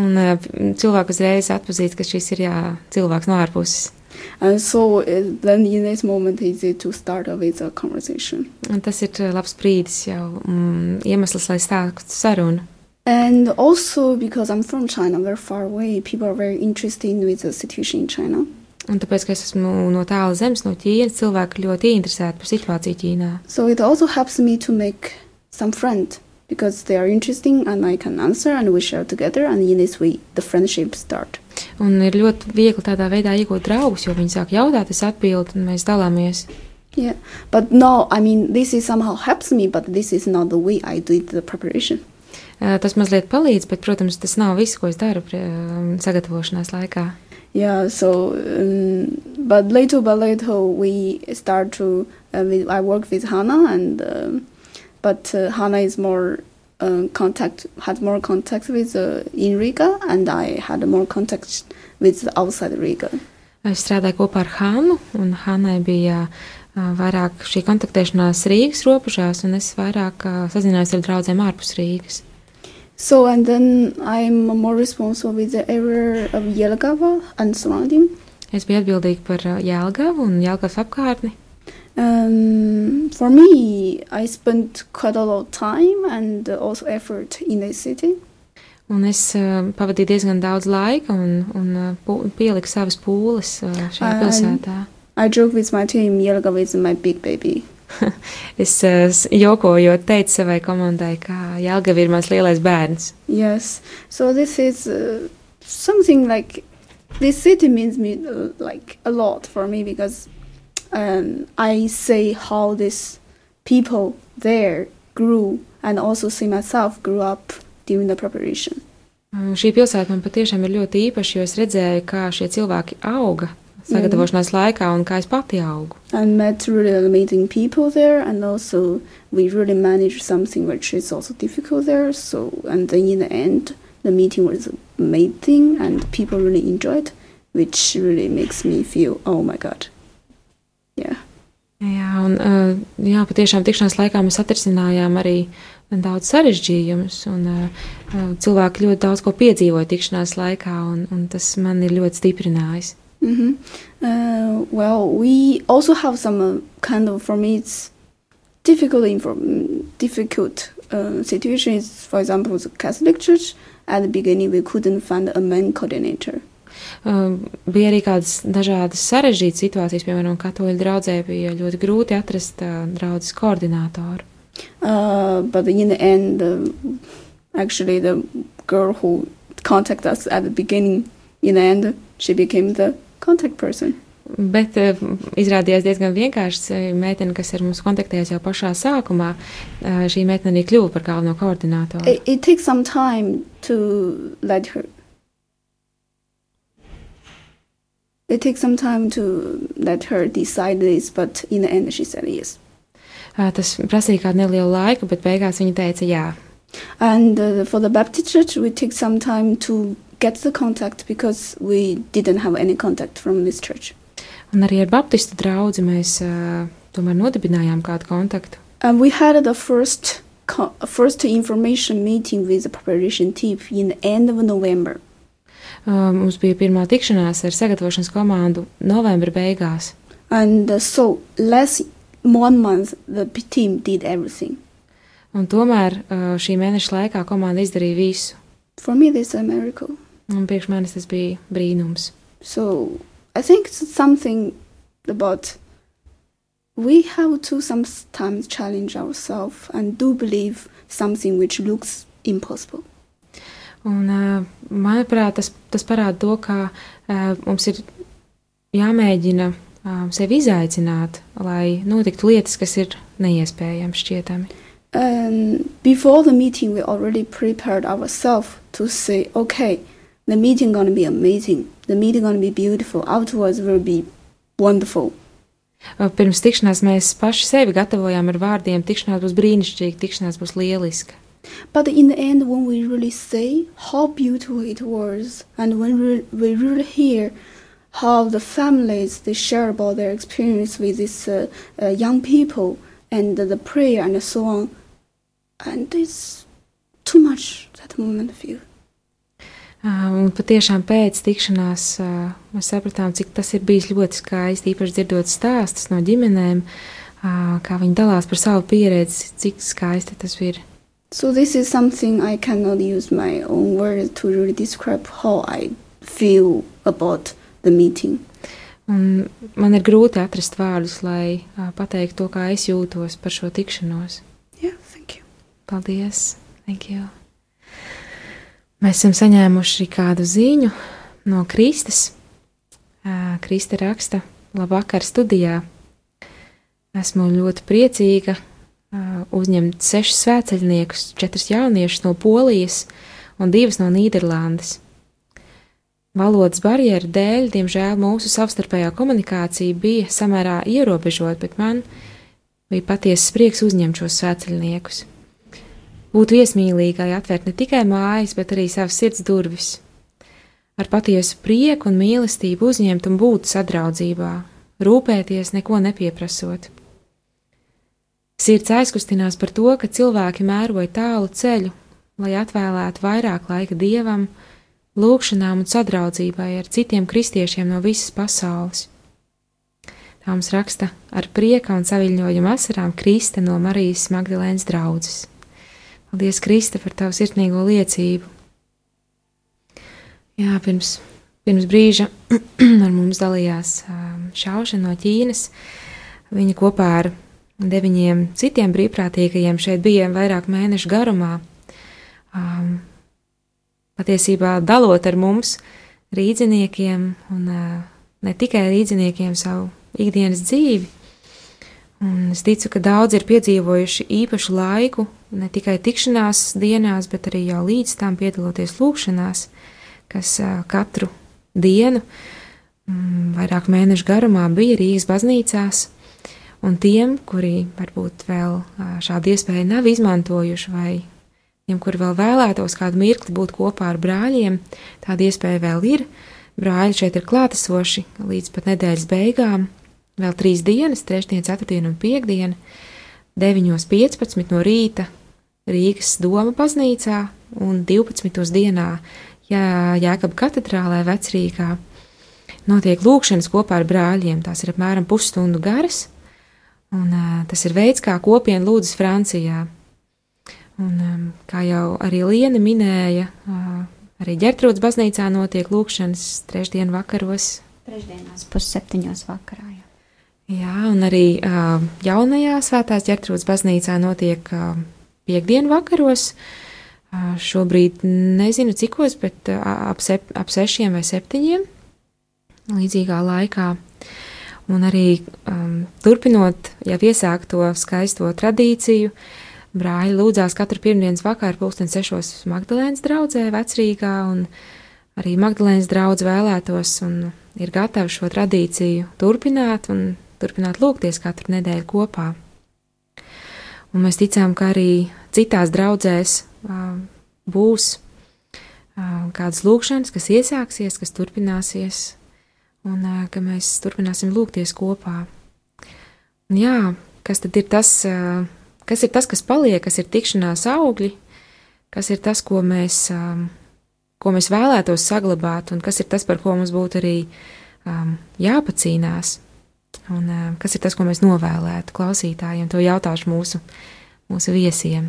Un uh, cilvēku uzreiz atpazīst, ka šis ir jā, cilvēks no ārpuses. And so uh, then in this moment it's easy to start with a conversation. Un tas ir uh, labs brīdis jau mm, iemesls, lai sāktu sarunu. And also because I'm from China, very far away, people are very interested with the situation in China. Un tāpēc, ka es esmu no tālas zemes, no Ķīnas, cilvēki ļoti interesēti par situāciju Ķīnā. So it also helps me to make some friends because they are interesting and I can answer and we share together and in this way the friendship start. Un ir ļoti viegli tādā veidā iegūt draugus, jo viņi sāk jautāt, es atbildu, un mēs dalāmies. Yeah, but no, I mean this is somehow helps me, but this is not the way I did the preparation. Uh, Tas mazliet palīdz, bet, protams, tas nav viss, ko es daru um, sagatavošanās laikā. Yeah, so um, but little by little we start to uh, we, I work with Hannah and um but uh, Hannah is more uh, contact had more contact with uh, in Riga and I had more contact with outside Riga. Es strādāju kopā ar Hannu, un Hannai bija uh, vairāk šī kontaktēšanās Rīgas robežās, un es vairāk uh, sazinājos ar draugiem ārpus Rīgas. So and then I'm more responsible with the area of Jelgava and surrounding. Es biju atbildīga par Jēlgavu un Jēlgavas apkārtni. Um, for me, I spent quite a lot of time and also effort in the city. Un es uh, pavadīju diezgan daudz laika un, un uh, pieliku savas pūles uh, šajā Ai. pilsētā. I joke with my team, Jelgava is my big baby. [laughs] Es uh, jokojot teicu savai komandai, ka Jēlgava ir mans lielais bērns. Yes. So this is uh, something like this city means me uh, like a lot for me because um, I say how this people there grew and also see myself grew up during the preparation. Un Šī pilsēta man patiešām ir ļoti īpaša, jo es redzēju, kā šie cilvēki auga sagatavošanās laikā un kā es pati augu. I met really amazing people there, and also we really managed something which is also difficult there. So, and then in the end, the meeting was amazing, and people really enjoyed, which really makes me feel, oh my god, yeah. Jā, un uh, jā, patiešām tikšanās laikā mēs atrisinājām arī daudz sarežģījumus, un uh, uh, cilvēki ļoti daudz ko piedzīvoja tikšanās laikā, un, un tas man ir ļoti stiprinājis. hmm Uh, well, we also have some uh, kind of, for me, it's difficult, difficult uh, situations. For example, the Catholic Church. At the beginning, we couldn't find a main coordinator. Uh, bija arī kādas dažādas sarežģītas situācijas, piemēram, katoļu draudzē bija ļoti grūti atrast draudzes koordinātoru. Uh, but in the end, uh, actually, the girl who contacted us at the beginning, in the end, she became the contact person. Bet uh, izrādījās diezgan vienkāršs. uh, Meitene, kas ar mums kontaktējās jau pašā sākumā, uh, šī meitene arī kļuva par galveno koordinātoru. It, it takes some time to let her. It takes some time to let her decide this, but in the end, she said yes. Uh, Tas prasīja kādu nelielu laiku, bet beigās viņa teica jā. And uh, for the Baptist church, we take some time to get the contact because we didn't have any contact from this church. Un arī ar Baptistu draugu mēs uh, tomēr nodibinājām kādu kontaktu. And we had the first co- first information meeting with the preparation team in the end of November. Uh, Mums bija pirmā tikšanās ar sagatavošanas komandu novembra beigās. And uh, so less one month, the team did everything. Un tomēr uh, šī mēneša laikā komanda izdarīja visu. For me, this is a miracle. Un priekš manis tas bija brīnums. So I think it's something about we have to sometimes challenge ourselves and do believe something which looks impossible. Un, uh, manuprāt, tas, tas parāda to, ka uh, mums ir jāmēģina uh, sevi izaicināt, lai notiktu lietas, kas ir neiespējami šķietami. And before the meeting, we already prepared ourselves to say, okay, the meeting gonna be amazing. The meeting gonna be beautiful. Afterwards will be wonderful. Pirms tikšanās mēs paši sevi gatavojām ar vārdiem, tikšanās būs brīnišķīga, tikšanās būs lieliska. But in the end, when we really say how beautiful it was, and when we, we really hear how the families they share about their experience with these uh, uh, young people and the prayer and so on, and it's too much that moment feel. Uh, Un patiešām pēc tikšanās uh, mēs sapratām, cik tas ir bijis ļoti skaisti. Īpaši dzirdot stāstus no ģimenēm, uh, kā viņi dalās par savu pieredzi, cik skaisti tas ir. So this is something I cannot use my own words to really describe how I feel about the meeting. Un man ir grūti atrast vārdus, lai uh, pateiktu to, kā es jūtos par šo tikšanos. Yeah, thank you. Paldies! Thank you. Mēs esam saņēmuši kādu ziņu no Kristas. Ā, Krista raksta, labvakar studijā. Esmu ļoti priecīga uzņemt sešus svēceļniekus, četrus jauniešus no Polijas un divas no Nīderlandes. Valodas barjeru dēļ, diemžēl, mūsu savstarpējā komunikācija bija samērā ierobežota, bet man bija patiesas prieks uzņemt šos svēceļniekus būt viesmīlīgai, atvērt ne tikai mājas, bet arī savas sirds durvis. Ar patiesu prieku un mīlestību uzņemt un būt sadraudzībā, rūpēties, neko nepieprasot. Sirds aizkustinās par to, ka cilvēki mēroja tālu ceļu, lai atvēlētu vairāk laika dievam, lūgšanām un sadraudzībai ar citiem kristiešiem no visas pasaules. Tā mums raksta ar prieka un saviļņojuma asarām Krista no Marijas Magdalēnas draudzes. Paldies, Krista, par tavu sirsnīgo liecību. Jā, pirms, pirms brīža [clears throat] ar mums dalījās šauša no Ķīnas. Viņa kopā ar deviņiem citiem brīvprātīgajiem šeit bija vairāk mēnešu garumā. Um, patiesībā dalot ar mums, rīdziniekiem, un uh, ne tikai rīdziniekiem, savu ikdienas dzīvi. Un es ticu, ka daudzi ir piedzīvojuši īpašu laiku, ne tikai tikšanās dienās, bet arī jau līdz tam piedaloties lūkšanās, kas uh, katru dienu, mm, vairāk mēnešu garumā, bija Rīgas baznīcās. Un tiem, kuri varbūt vēl šādu iespēju nav izmantojuši, vai tiem, kuri vēl vēlētos kādu mirkli būt kopā ar brāļiem, tāda iespēja vēl ir. Brāļi šeit ir klātesoši līdz pat nedēļas beigām, vēl trīs dienas, trešdiena, ceturtdiena un piekdiena, 9.15 no rīta Rīgas doma baznīcā un 12. dienā Jā, Jēkabā katedrālē vecrīgā notiek lūkšanas kopā ar brāļiem. Tās ir apmēram pusstundu garas, un uh, tas ir veids, kā kopiena lūdzas Francijā. Un, um, kā jau arī Liena minēja, uh, arī ģertrūdas baznīcā notiek lūkšanas trešdienu vakaros. Trešdienās pusseptiņos vakarā. Jā. Jā, un arī uh, jaunajā svētās ģertrūdas baznīcā notiek uh, piekdienu vakaros. Uh, šobrīd nezinu cikos, bet uh, ap, sep, ap sešiem vai septiņiem līdzīgā laikā. Un arī um, turpinot jau iesākto skaisto tradīciju, brāļi lūdzās katru pirmdienas vakaru pulksten sešos Magdalēnas draudzē vecrīgā, un arī Magdalēnas draudz vēlētos un ir gatavi šo tradīciju turpināt un turpināt lūgties katru nedēļu kopā. Un mēs ticām, ka arī citās draudzēs uh, būs uh, kādas lūkšanas, kas iesāksies, kas turpināsies, un ka mēs turpināsim lūgties kopā. Un jā, kas tad ir tas, kas ir tas, kas paliek, kas ir tikšanās augļi, kas ir tas, ko mēs, ko mēs vēlētos saglabāt, un kas ir tas, par ko mums būtu arī jāpacīnās. Un, kas ir tas, ko mēs novēlētu klausītājiem? To jautāšu mūsu, mūsu viesiem.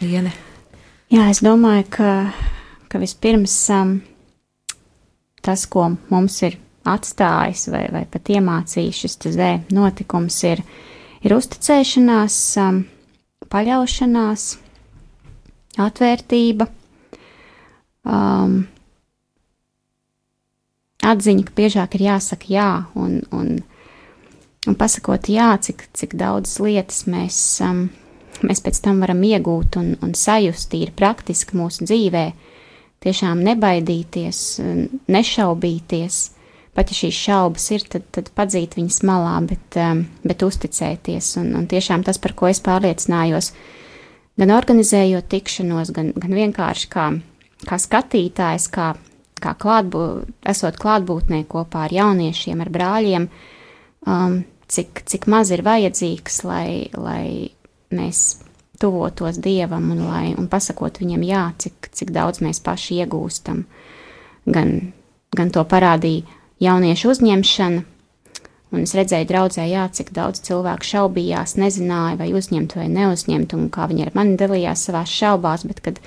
Liene. Jā, es domāju, ka, ka vispirms um, tas, ko mums ir atstājis vai, vai pat iemācījis šis zē notikums, ir, ir uzticēšanās, um, paļaušanās, atvērtība, um, atziņa, ka biežāk ir jāsaka jā, un, un, un pasakot jā, cik, cik daudz lietas mēs, um, mēs pēc tam varam iegūt un, un sajust ir praktiski mūsu dzīvē, tiešām nebaidīties, nešaubīties, pat ja šīs šaubas ir, tad, tad padzīt viņas malā, bet, um, bet uzticēties, un, un tiešām tas, par ko es pārliecinājos, gan organizējot tikšanos, gan, gan vienkārši kā, kā skatītājs, kā kā klātbū, esot klātbūtnē kopā ar jauniešiem, ar brāļiem, um, cik, cik maz ir vajadzīgs, lai, lai mēs tuvotos dievam un, lai, un pasakot viņam, jā, cik, cik daudz mēs paši iegūstam. Gan, gan to parādīja jauniešu uzņemšana, un es redzēju, draudzē, jā, cik daudz cilvēku šaubījās, nezināja, vai uzņemt vai neuzņemt, un kā viņi ar mani dalījās savās šaubās, bet kad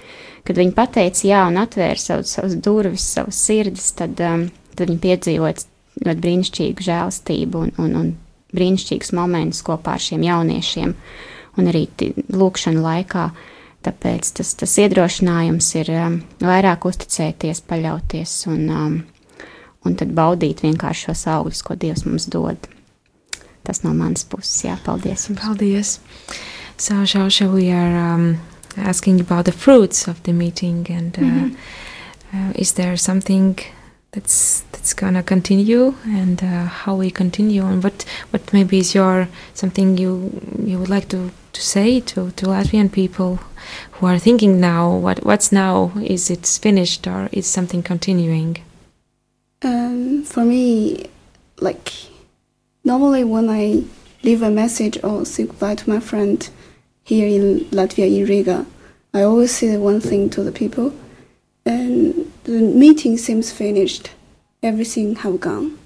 kad viņi pateica jā un atvēra savus, savus durvis, savus sirdis, tad, um, tad viņi piedzīvoja ļoti brīnišķīgu žēlstību un, un, un brīnišķīgus momentus kopā ar šiem jauniešiem un arī lūkšanu laikā. Tāpēc tas, tas iedrošinājums ir um, vairāk uzticēties, paļauties un, um, un tad baudīt vienkārši šos augļus, ko Dievs mums dod. Tas no manas puses, jā, paldies jums. Paldies. So, shall, shall we are um, asking about the fruits of the meeting and uh, mm-hmm. uh, is there something that's that's gonna continue and uh, how we continue and what what maybe is your something you you would like to to say to to Latvian people who are thinking now what what's now is it finished or is something continuing um, for me like normally when I leave a message or say goodbye to my friend here in Latvia, in Riga, I always say one thing to the people, and the meeting seems finished. Everything have gone.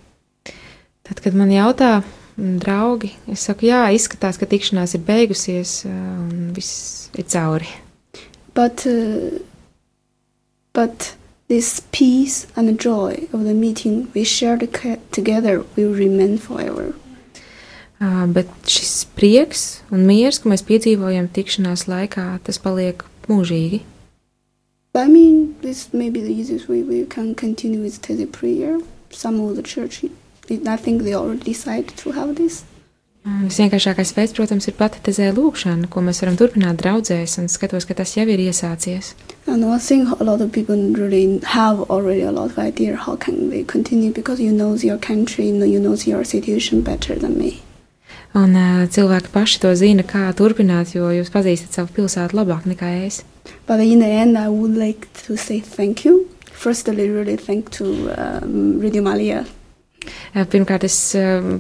Tad, kad man jautā, draugi, es saku, jā, izskatās, ka tikšanās ir beigusies un viss ir cauri. But, uh, but this peace and joy of the meeting we shared together will remain forever. Uh, bet šis prieks un miers, ko mēs piedzīvojam tikšanās laikā, tas paliek mūžīgi. I mean, this may be the easiest way we can continue with the prayer. Some of the church, I think they already decided to have this. Visvienkāršākais veids, protams, ir pati tezē lūkšana, ko mēs varam turpināt draudzēs, un skatos, ka tas jau ir iesācies. And I think a lot of people really have already a lot of idea how can they continue because you know your country, you know your situation better than me. Un uh, cilvēki paši to zina, kā turpināt, jo jūs pazīstat savu pilsētu labāk nekā es. But in the end, I would like to say thank you. Firstly, really thank to um, Radio Malia. Pirmkārt, es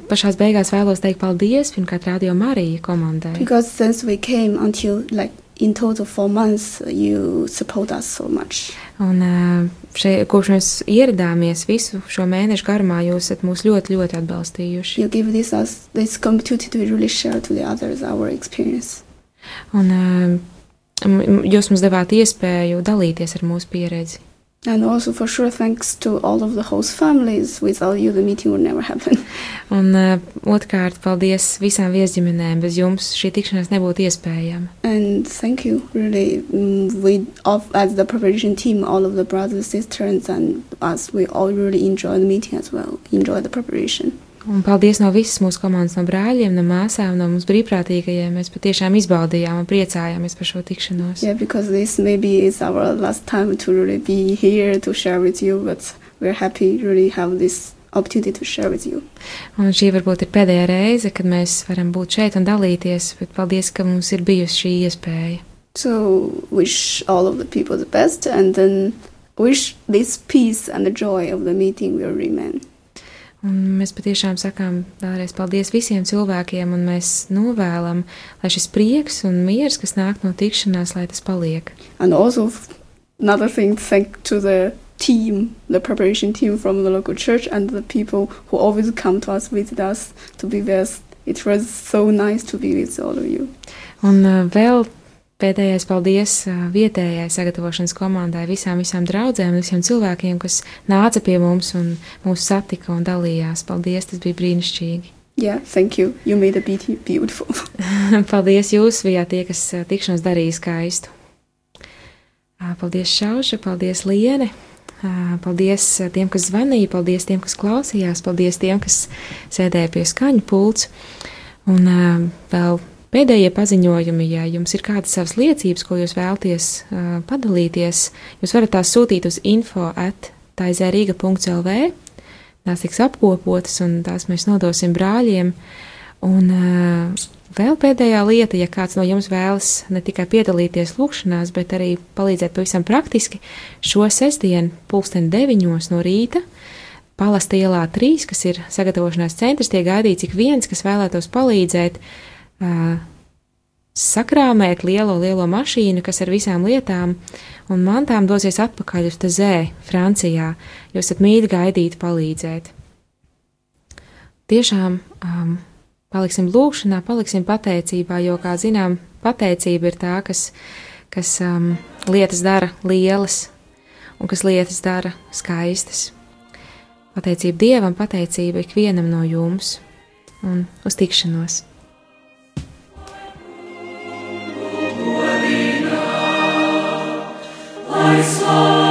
pašā beigās vēlos teikt paldies pirmkārt Radio Marija komandai. Because since we came until like in total four months, you support us so much. Un šeit, kopš mēs ieradāmies visu šo mēnešu garumā, jūs esat mūs ļoti, ļoti atbalstījuši. You give this us this opportunity to really share to the others our experience. Un jūs mums devāt iespēju dalīties ar mūsu pieredzi. And also for sure thanks to all of the host families. Without you the meeting would never happen. Un uh, otrkārt, paldies visām viesģimenēm. Bez jums šī tikšanās nebūtu iespējama. And thank you, really. Mm, we, of, as the preparation team, all of the brothers, sisters, and us, we all really enjoy the meeting as well. Enjoy the preparation. Un paldies no visas mūsu komandas, no brāļiem, no māsām, no mums brīvprātīgajiem. Mēs patiešām izbaudījām un priecājāmies par šo tikšanos. Yeah, because this maybe is our last time to really be here to share with you, but we're happy really have this opportunity to share with you. Un šī varbūt ir pēdējā reize, kad mēs varam būt šeit un dalīties, bet paldies, ka mums ir bijusi šī iespēja. So wish all of the people the best and then wish this peace and the joy of the meeting will remain. Un mēs patiešām sakām vēlreiz paldies visiem cilvēkiem, un mēs novēlam, lai šis prieks un miers, kas nāk no tikšanās, lai tas paliek. And also another thing, thank to the team, the preparation team from the local church and the people who always come to us, visit us, to be there. It was so nice to be with all of you. Un uh, vēl pēdējais paldies vietējai sagatavošanas komandai, visām, visām draudzēm, visiem cilvēkiem, kas nāca pie mums un mūs satika un dalījās. Paldies, tas bija brīnišķīgi. Yeah, thank you. You made the beauty beautiful. [laughs] paldies, jūs bijāt tie, kas tikšanos darīja skaistu. Paldies, Šauša, paldies, Liene. Paldies tiem, kas zvanīja, paldies tiem, kas klausījās, paldies tiem, kas sēdēja pie skaņu pults. Un vēl Pēdējie paziņojumi, ja jums ir kādas savas liecības, ko jūs vēlaties uh, padalīties, jūs varat tās sūtīt uz info at taizērīga.lv. Tās tiks apkopotas un tās mēs nodosim brāļiem. Un uh, vēl pēdējā lieta, ja kāds no jums vēlas ne tikai piedalīties lūkšanās, bet arī palīdzēt pavisam praktiski, šo sestdienu, pulksten deviņos no rīta, Palasta ielā 3, kas ir sagatavošanās centrs, tiek gaidīts ik viens, kas vēlētos palīdzēt uh, sakrāmēt lielo, lielo mašīnu, kas ar visām lietām un mantām dosies atpakaļ uz Tezē, Francijā, jo esat mīļi gaidīti palīdzēt. Tiešām um, paliksim lūkšanā, paliksim pateicībā, jo, kā zinām, pateicība ir tā, kas, kas um, lietas dara lielas un kas lietas dara skaistas. Pateicība Dievam, pateicība ikvienam no jums un uz tikšanos! I saw